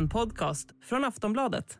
En podcast från Aftonbladet.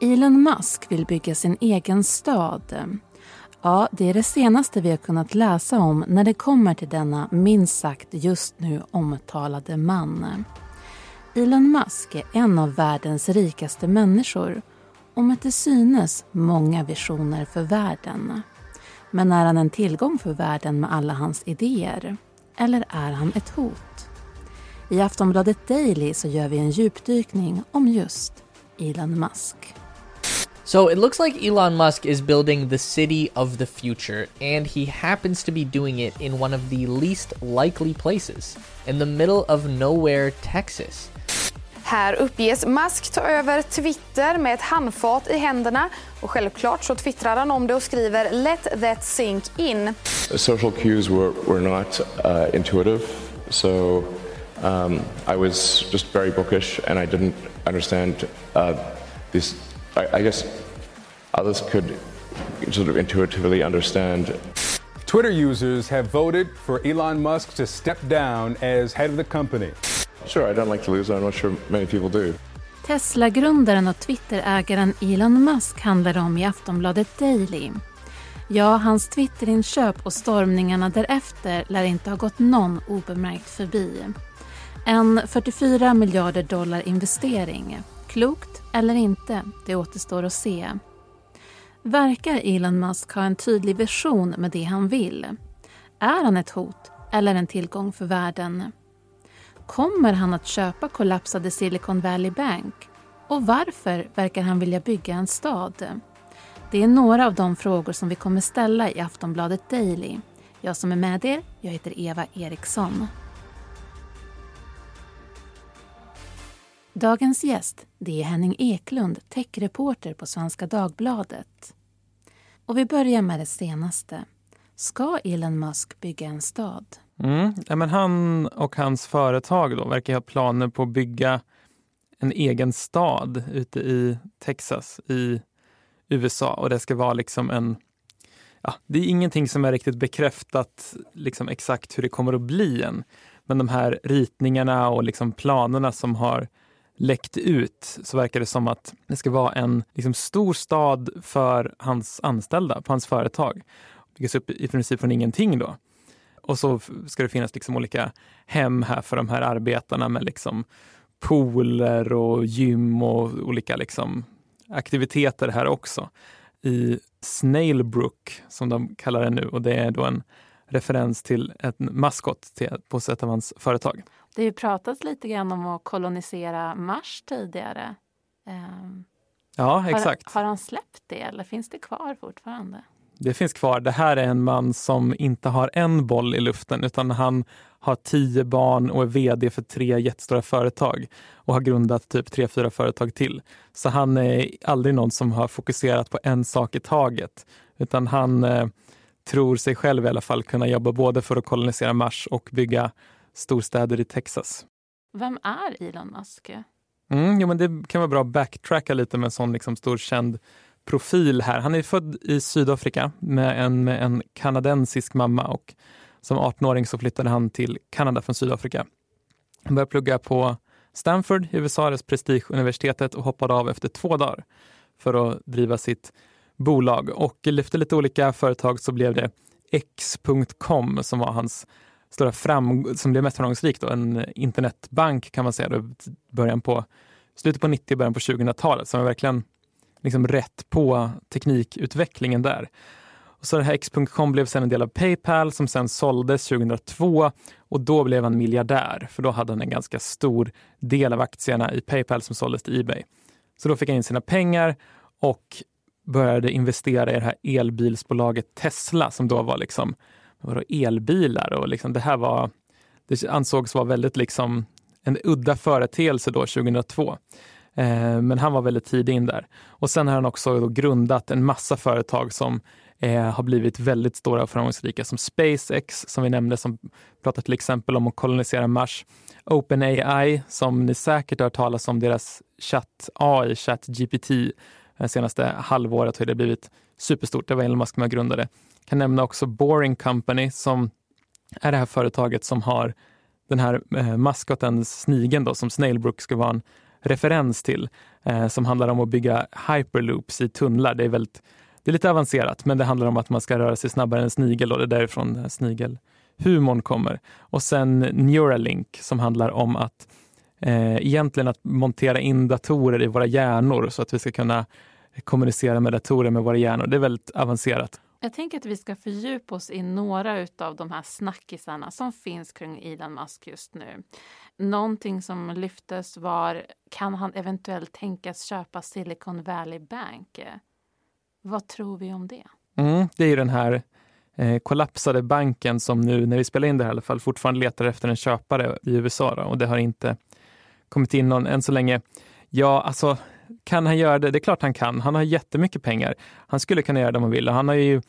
Elon Musk vill bygga sin egen stad. Ja, det är det senaste vi har kunnat läsa om när det kommer till denna minst sagt just nu omtalade man. Elon Musk är en av världens rikaste människor och med till synes många visioner för världen. Men är han en tillgång för världen med alla hans idéer? Eller är han ett hot? I Aftonbladet Daily så gör vi en djupdykning om just Elon Musk. So it looks like Elon Musk is building the city of the future, and he happens to be doing it in one of the least likely places, in the middle of nowhere, Texas. Här uppges Musk ta över Twitter med ett handfat i händerna och självklart så twittrar han om det och skriver “Let that sink in”. social cues were, were not uh, intuitive, so um, I was just very bookish and I didn't understand uh, this. I, I guess others could sort of intuitively understand. Twitter users have voted for Elon Musk to step down as head of the company. Sure, I don't like to lose, I'm not sure many people do. Tesla-grundaren och Twitter-ägaren Elon Musk handlar om i Aftonbladet Daily. Ja, hans Twitterinköp och stormningarna därefter lär inte ha gått någon obemärkt förbi. En 44 miljarder dollar investering. Klokt eller inte, det återstår att se. Verkar Elon Musk ha en tydlig vision med det han vill? Är han ett hot eller en tillgång för världen? Kommer han att köpa kollapsade Silicon Valley Bank? Och varför verkar han vilja bygga en stad? Det är några av de frågor som vi kommer ställa i Aftonbladet Daily. Jag som är med er, jag heter Eva Eriksson. Dagens gäst det är Henning Eklund, techreporter på Svenska Dagbladet. Och vi börjar med det senaste. Ska Elon Musk bygga en stad? Mm. Ja, men han och hans företag då verkar ha planer på att bygga en egen stad ute i Texas i USA och det ska vara liksom en Ja, det är ingenting som är riktigt bekräftat liksom exakt hur det kommer att bli än. Men de här ritningarna och liksom planerna som har läckt ut så verkar det som att det ska vara en liksom stor stad för hans anställda på hans företag. Byggas upp i princip från ingenting då. Och så ska det finnas liksom olika hem här för de här arbetarna med liksom pooler och gym och olika liksom aktiviteter här också. I Snailbrook, som de kallar det nu, och det är då en referens till en maskot på ett av hans företag. Det har ju pratats lite grann om att kolonisera Mars tidigare. Um, ja, exakt. Har, har han släppt det eller finns det kvar fortfarande? Det finns kvar. Det här är en man som inte har en boll i luften utan han har tio barn och är vd för tre jättestora företag och har grundat typ tre, fyra företag till. Så han är aldrig någon som har fokuserat på en sak i taget, utan han eh, tror sig själv i alla fall kunna jobba både för att kolonisera Mars och bygga storstäder i Texas. Vem är Elon Musk? Mm, jo, men det kan vara bra att backtracka lite med en sån liksom stor känd profil här. Han är född i Sydafrika med en, med en kanadensisk mamma och som 18-åring så flyttade han till Kanada från Sydafrika. Han började plugga på Stanford USAs prestigeuniversitetet och hoppade av efter två dagar för att driva sitt bolag. Och lyfte lite olika företag så blev det X.com som var hans stora fram som blev mest framgångsrik, då, en internetbank kan man säga, då, början på, slutet på 90 början på 2000-talet, som var verkligen liksom rätt på teknikutvecklingen där. Och så det här X.com blev sen en del av Paypal som sen såldes 2002 och då blev han miljardär för då hade han en ganska stor del av aktierna i Paypal som såldes till Ebay. Så då fick han in sina pengar och började investera i det här elbilsbolaget Tesla som då var liksom vadå, elbilar och liksom det här var, det ansågs vara väldigt liksom en udda företeelse då 2002. Eh, men han var väldigt tidig in där. Och sen har han också grundat en massa företag som eh, har blivit väldigt stora och framgångsrika som SpaceX som vi nämnde som pratar till exempel om att kolonisera Mars. OpenAI som ni säkert har hört talas om deras chatt AI, ChatGPT det senaste halvåret har det blivit superstort. Det var Elon Musk som grundade. Jag Kan nämna också Boring Company som är det här företaget som har den här eh, maskoten, snigeln då, som Snailbrook ska vara en referens till, eh, som handlar om att bygga hyperloops i tunnlar. Det är, väldigt, det är lite avancerat, men det handlar om att man ska röra sig snabbare än en snigel och det är därifrån snigelhumorn kommer. Och sen Neuralink som handlar om att eh, egentligen att montera in datorer i våra hjärnor så att vi ska kunna kommunicera med datorer med våra hjärnor. Det är väldigt avancerat. Jag tänker att vi ska fördjupa oss i några av de här snackisarna som finns kring Elon Musk just nu. Någonting som lyftes var, kan han eventuellt tänkas köpa Silicon Valley Bank? Vad tror vi om det? Mm, det är ju den här eh, kollapsade banken som nu, när vi spelar in det här i alla fall, fortfarande letar efter en köpare i USA. Då, och det har inte kommit in någon än så länge. Ja, alltså kan han göra det? Det är klart han kan. Han har jättemycket pengar. Han skulle kunna göra det om han vill. Han har ju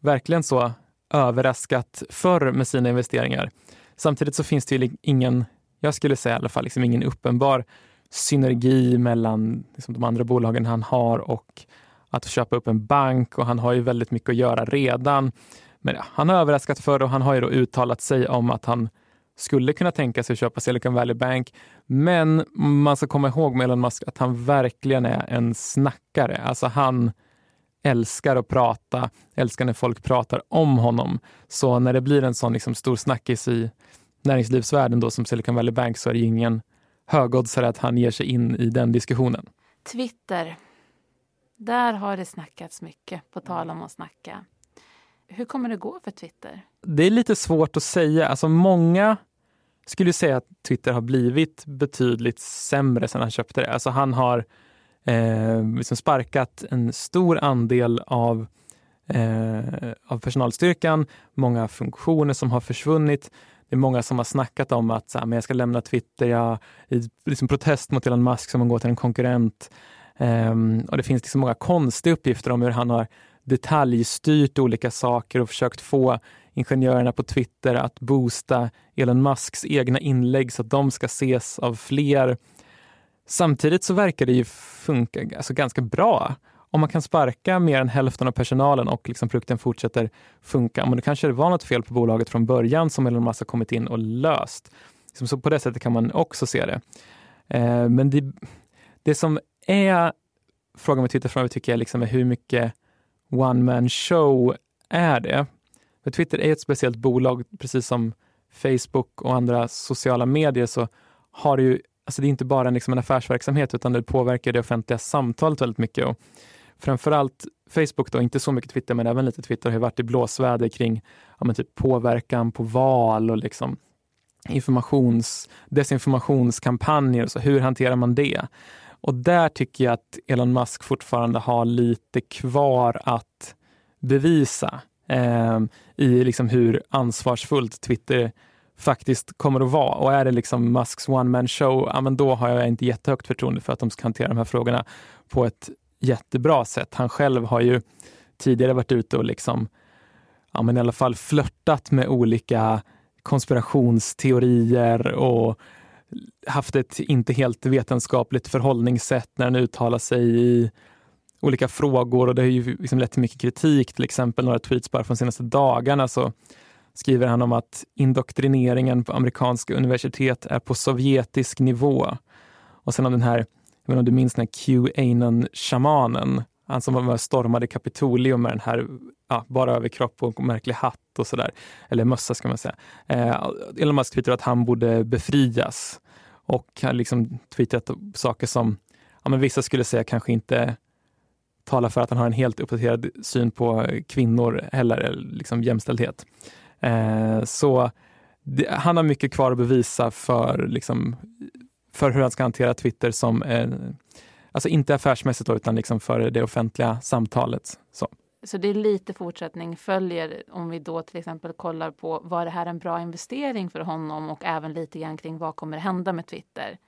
verkligen så överraskat förr med sina investeringar. Samtidigt så finns det ju ingen, jag skulle säga i alla fall, liksom ingen uppenbar synergi mellan liksom de andra bolagen han har och att köpa upp en bank och han har ju väldigt mycket att göra redan. Men ja, han har överraskat förr och han har ju då uttalat sig om att han skulle kunna tänka sig att köpa Silicon Valley Bank. Men man ska komma ihåg med Elon Musk att han verkligen är en snackare. Alltså han älskar att prata, älskar när folk pratar om honom. Så när det blir en sån liksom stor snackis i näringslivsvärlden då som Silicon Valley Bank så är det ingen högoddsare att han ger sig in i den diskussionen. Twitter. Där har det snackats mycket, på tal om att snacka. Hur kommer det gå för Twitter? Det är lite svårt att säga. Alltså många skulle säga att Twitter har blivit betydligt sämre sedan han köpte det. Alltså han har eh, liksom sparkat en stor andel av, eh, av personalstyrkan, många funktioner som har försvunnit. Det är många som har snackat om att så här, men jag ska lämna Twitter jag, i liksom protest mot Elon Musk som går till en konkurrent. Eh, och Det finns liksom många konstiga uppgifter om hur han har detaljstyrt olika saker och försökt få ingenjörerna på Twitter att boosta Elon Musks egna inlägg så att de ska ses av fler. Samtidigt så verkar det ju funka alltså ganska bra. Om man kan sparka mer än hälften av personalen och liksom produkten fortsätter funka, men då kanske det var något fel på bolaget från början som Elon Musk har kommit in och löst. Liksom så på det sättet kan man också se det. Eh, men det, det som är frågan med Twitter framöver tycker jag liksom är hur mycket one man show är det. För Twitter är ett speciellt bolag, precis som Facebook och andra sociala medier så har det ju, alltså det är inte bara en, liksom en affärsverksamhet utan det påverkar det offentliga samtalet väldigt mycket. Och framförallt Facebook då, inte så mycket Twitter men även lite Twitter har varit i blåsväder kring ja, men typ påverkan på val och liksom informations, desinformationskampanjer. Och så. Hur hanterar man det? Och där tycker jag att Elon Musk fortfarande har lite kvar att bevisa eh, i liksom hur ansvarsfullt Twitter faktiskt kommer att vara. Och är det liksom Musks one man show, ja, men då har jag inte jättehögt förtroende för att de ska hantera de här frågorna på ett jättebra sätt. Han själv har ju tidigare varit ute och liksom, ja, men i alla fall flörtat med olika konspirationsteorier och haft ett inte helt vetenskapligt förhållningssätt när han uttalar sig i olika frågor och det har ju liksom lett till mycket kritik. Till exempel några tweets bara från de senaste dagarna så skriver han om att indoktrineringen på amerikanska universitet är på sovjetisk nivå. Och sen om den här, jag vet inte om du minns den här Qanon-shamanen, han som var stormade Kapitolium med den här ja, bara överkropp och märklig hatt och sådär. Eller mössa ska man säga. Eh, Elon Musk twittrade att han borde befrias och har liksom twittrat saker som ja, men vissa skulle säga kanske inte talar för att han har en helt uppdaterad syn på kvinnor heller, liksom jämställdhet. Eh, så det, han har mycket kvar att bevisa för, liksom, för hur han ska hantera Twitter som, eh, alltså inte affärsmässigt då, utan liksom för det offentliga samtalet. Så. Så det är lite fortsättning följer om vi då till exempel kollar på var det här en bra investering för honom och även lite grann kring vad kommer hända med Twitter.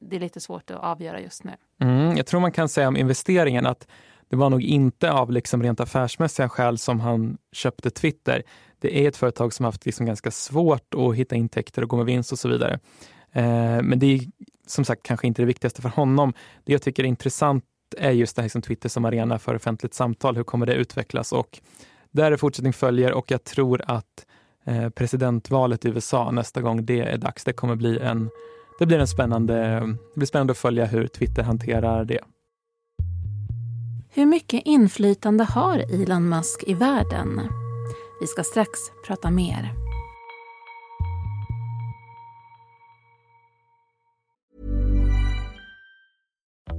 Det är lite svårt att avgöra just nu. Mm, jag tror man kan säga om investeringen att det var nog inte av liksom rent affärsmässiga skäl som han köpte Twitter. Det är ett företag som haft liksom ganska svårt att hitta intäkter och gå med vinst och så vidare. Eh, men det är som sagt kanske inte det viktigaste för honom. Det jag tycker är intressant är just det här liksom Twitter som arena för offentligt samtal. Hur kommer det utvecklas? Och där är fortsättning följer och jag tror att eh, presidentvalet i USA nästa gång det är dags. Det kommer bli en, det blir en spännande, det blir spännande att följa hur Twitter hanterar det. Hur mycket inflytande har Elon Musk i världen? Vi ska strax prata mer.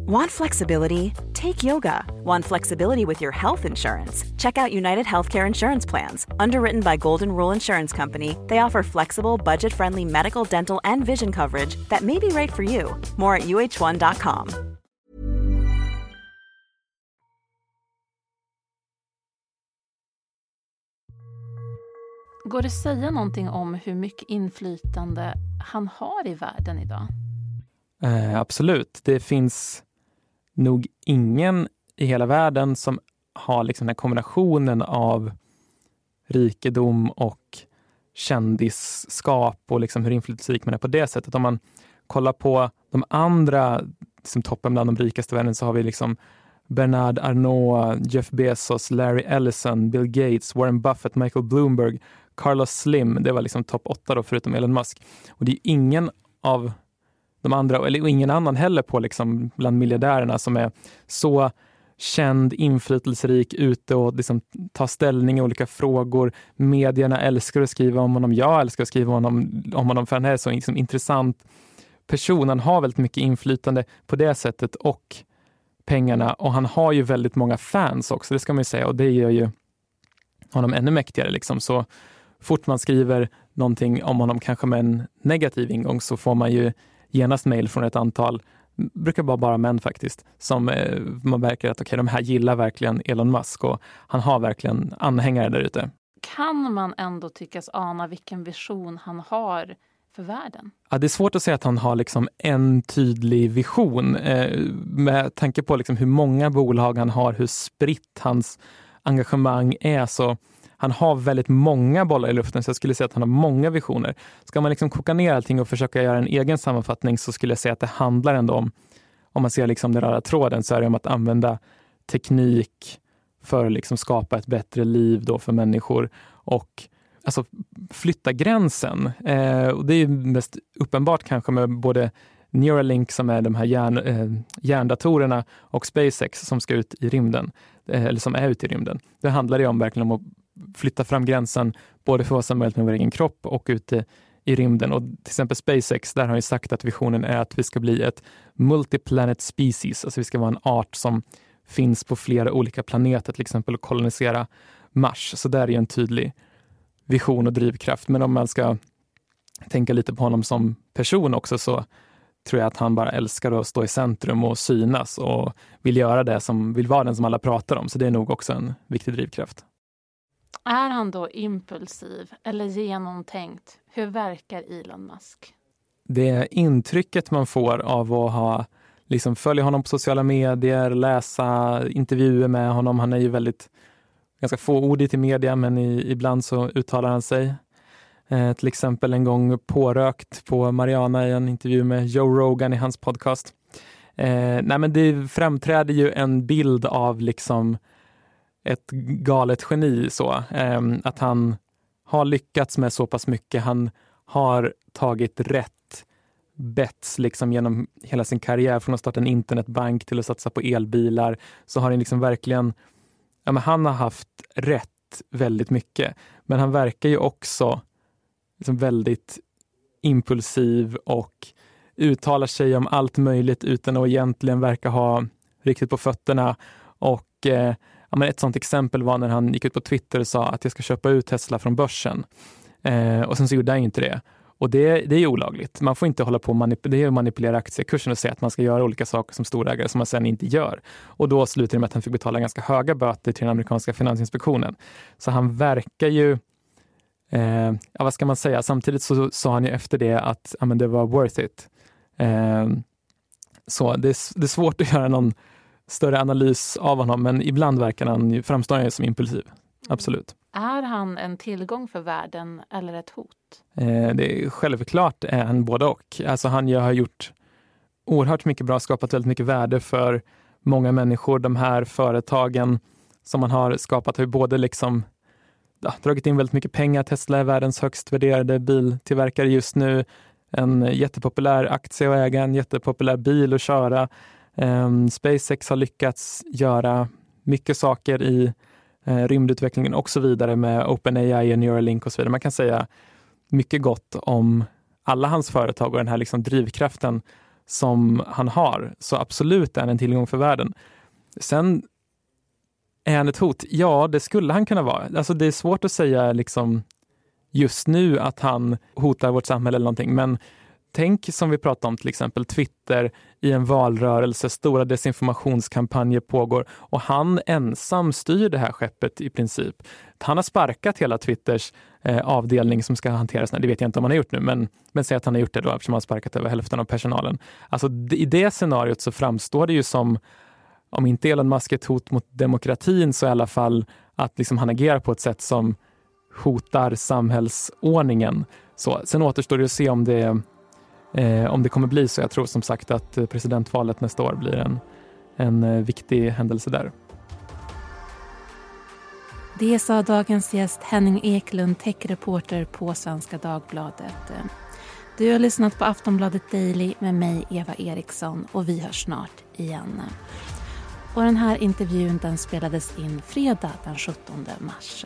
Want flexibility? Take yoga. Want flexibility with your health insurance? Check out United Healthcare Insurance Plans. Underwritten by Golden Rule Insurance Company, they offer flexible, budget friendly medical, dental, and vision coverage that may be right for you. More at uh1.com. Går det att säga någonting om hur mycket inflytande han har i världen idag? Eh, absolut. Det finns nog ingen i hela världen som har liksom den här kombinationen av rikedom och kändisskap och liksom hur inflytelserik man är på det sättet. Om man kollar på de andra liksom toppen bland de rikaste i världen så har vi liksom Bernard Arnault, Jeff Bezos, Larry Ellison, Bill Gates, Warren Buffett, Michael Bloomberg, Carlos Slim. Det var liksom topp åtta då, förutom Elon Musk. Och det är ingen av de andra, eller ingen annan heller på liksom bland miljardärerna som är så känd, inflytelserik, ute och liksom tar ställning i olika frågor. Medierna älskar att skriva om honom. Jag älskar att skriva om honom, om honom för han är så liksom intressant person. Han har väldigt mycket inflytande på det sättet och pengarna och han har ju väldigt många fans också, det ska man ju säga och det gör ju honom ännu mäktigare. Liksom. Så fort man skriver någonting om honom, kanske med en negativ ingång, så får man ju genast mejl från ett antal, brukar vara bara män faktiskt, som eh, man märker att okay, de här gillar verkligen Elon Musk och han har verkligen anhängare där ute. Kan man ändå tyckas ana vilken vision han har för världen? Ja, det är svårt att säga att han har liksom en tydlig vision eh, med tanke på liksom hur många bolag han har, hur spritt hans engagemang är. Så han har väldigt många bollar i luften, så jag skulle säga att han har många visioner. Ska man liksom koka ner allting och försöka göra en egen sammanfattning så skulle jag säga att det handlar ändå om, om man ser liksom den röda tråden, så är det om att använda teknik för att liksom skapa ett bättre liv då för människor och alltså, flytta gränsen. Eh, och det är mest uppenbart kanske med både Neuralink som är de här hjärn, eh, järndatorerna och SpaceX som ska ut i rymden, eh, eller som är ute i rymden. Det handlar ju om verkligen om att flytta fram gränsen både för vad som är möjligt med vår egen kropp och ute i rymden. Och till exempel SpaceX, där har ju sagt att visionen är att vi ska bli ett multiplanet species, alltså vi ska vara en art som finns på flera olika planeter, till exempel att kolonisera Mars. Så där är en tydlig vision och drivkraft. Men om man ska tänka lite på honom som person också så tror jag att han bara älskar att stå i centrum och synas och vill göra det som vill vara den som alla pratar om. Så det är nog också en viktig drivkraft. Är han då impulsiv eller genomtänkt? Hur verkar Elon Musk? Det intrycket man får av att ha liksom följa honom på sociala medier, läsa intervjuer med honom. Han är ju väldigt ganska fåordig till media, men i, ibland så uttalar han sig. Eh, till exempel en gång pårökt på Mariana i en intervju med Joe Rogan i hans podcast. Eh, nej men det framträder ju en bild av liksom ett galet geni så. Ehm, att han har lyckats med så pass mycket. Han har tagit rätt bets liksom genom hela sin karriär. Från att starta en internetbank till att satsa på elbilar. Så har han liksom verkligen, ja men han har haft rätt väldigt mycket. Men han verkar ju också liksom väldigt impulsiv och uttalar sig om allt möjligt utan att egentligen verka ha riktigt på fötterna. Och eh, ja, men ett sånt exempel var när han gick ut på Twitter och sa att jag ska köpa ut Tesla från börsen. Eh, och sen så gjorde han inte det. Och det, det är olagligt. Man får inte hålla på manip det manipulera aktiekursen och säga att man ska göra olika saker som storägare som man sen inte gör. Och då slutade det med att han fick betala ganska höga böter till den amerikanska finansinspektionen. Så han verkar ju Eh, ja, vad ska man säga? Samtidigt så sa han ju efter det att ja, men det var worth it. Eh, så det är, det är svårt att göra någon större analys av honom, men ibland verkar han framstå han som impulsiv. Absolut. Är han en tillgång för världen eller ett hot? Eh, det är, självklart är han både och. Alltså han har gjort oerhört mycket bra, skapat väldigt mycket värde för många människor. De här företagen som man har skapat har ju både liksom ja, dragit in väldigt mycket pengar. Tesla är världens högst värderade biltillverkare just nu. En jättepopulär aktie att äga, en jättepopulär bil att köra. Ehm, SpaceX har lyckats göra mycket saker i eh, rymdutvecklingen och så vidare med OpenAI och Neuralink och så vidare. Man kan säga mycket gott om alla hans företag och den här liksom drivkraften som han har. Så absolut är han en tillgång för världen. Sen är han ett hot? Ja, det skulle han kunna vara. Alltså det är svårt att säga liksom just nu att han hotar vårt samhälle eller någonting, men tänk som vi pratade om till exempel Twitter i en valrörelse, stora desinformationskampanjer pågår och han ensam styr det här skeppet i princip. Han har sparkat hela Twitters eh, avdelning som ska hanteras. Det vet jag inte om han har gjort nu, men, men säg att han har gjort det då eftersom han har sparkat över hälften av personalen. Alltså i det scenariot så framstår det ju som om inte Elon Musk är ett hot mot demokratin så i alla fall att liksom han agerar på ett sätt som hotar samhällsordningen. Så, sen återstår det att se om det, eh, om det kommer bli så. Jag tror som sagt att eh, presidentvalet nästa år blir en, en eh, viktig händelse där. Det sa dagens gäst Henning Eklund, techreporter på Svenska Dagbladet. Du har lyssnat på Aftonbladet Daily med mig, Eva Eriksson, och vi hörs snart igen. Och den här intervjun den spelades in fredag den 17 mars.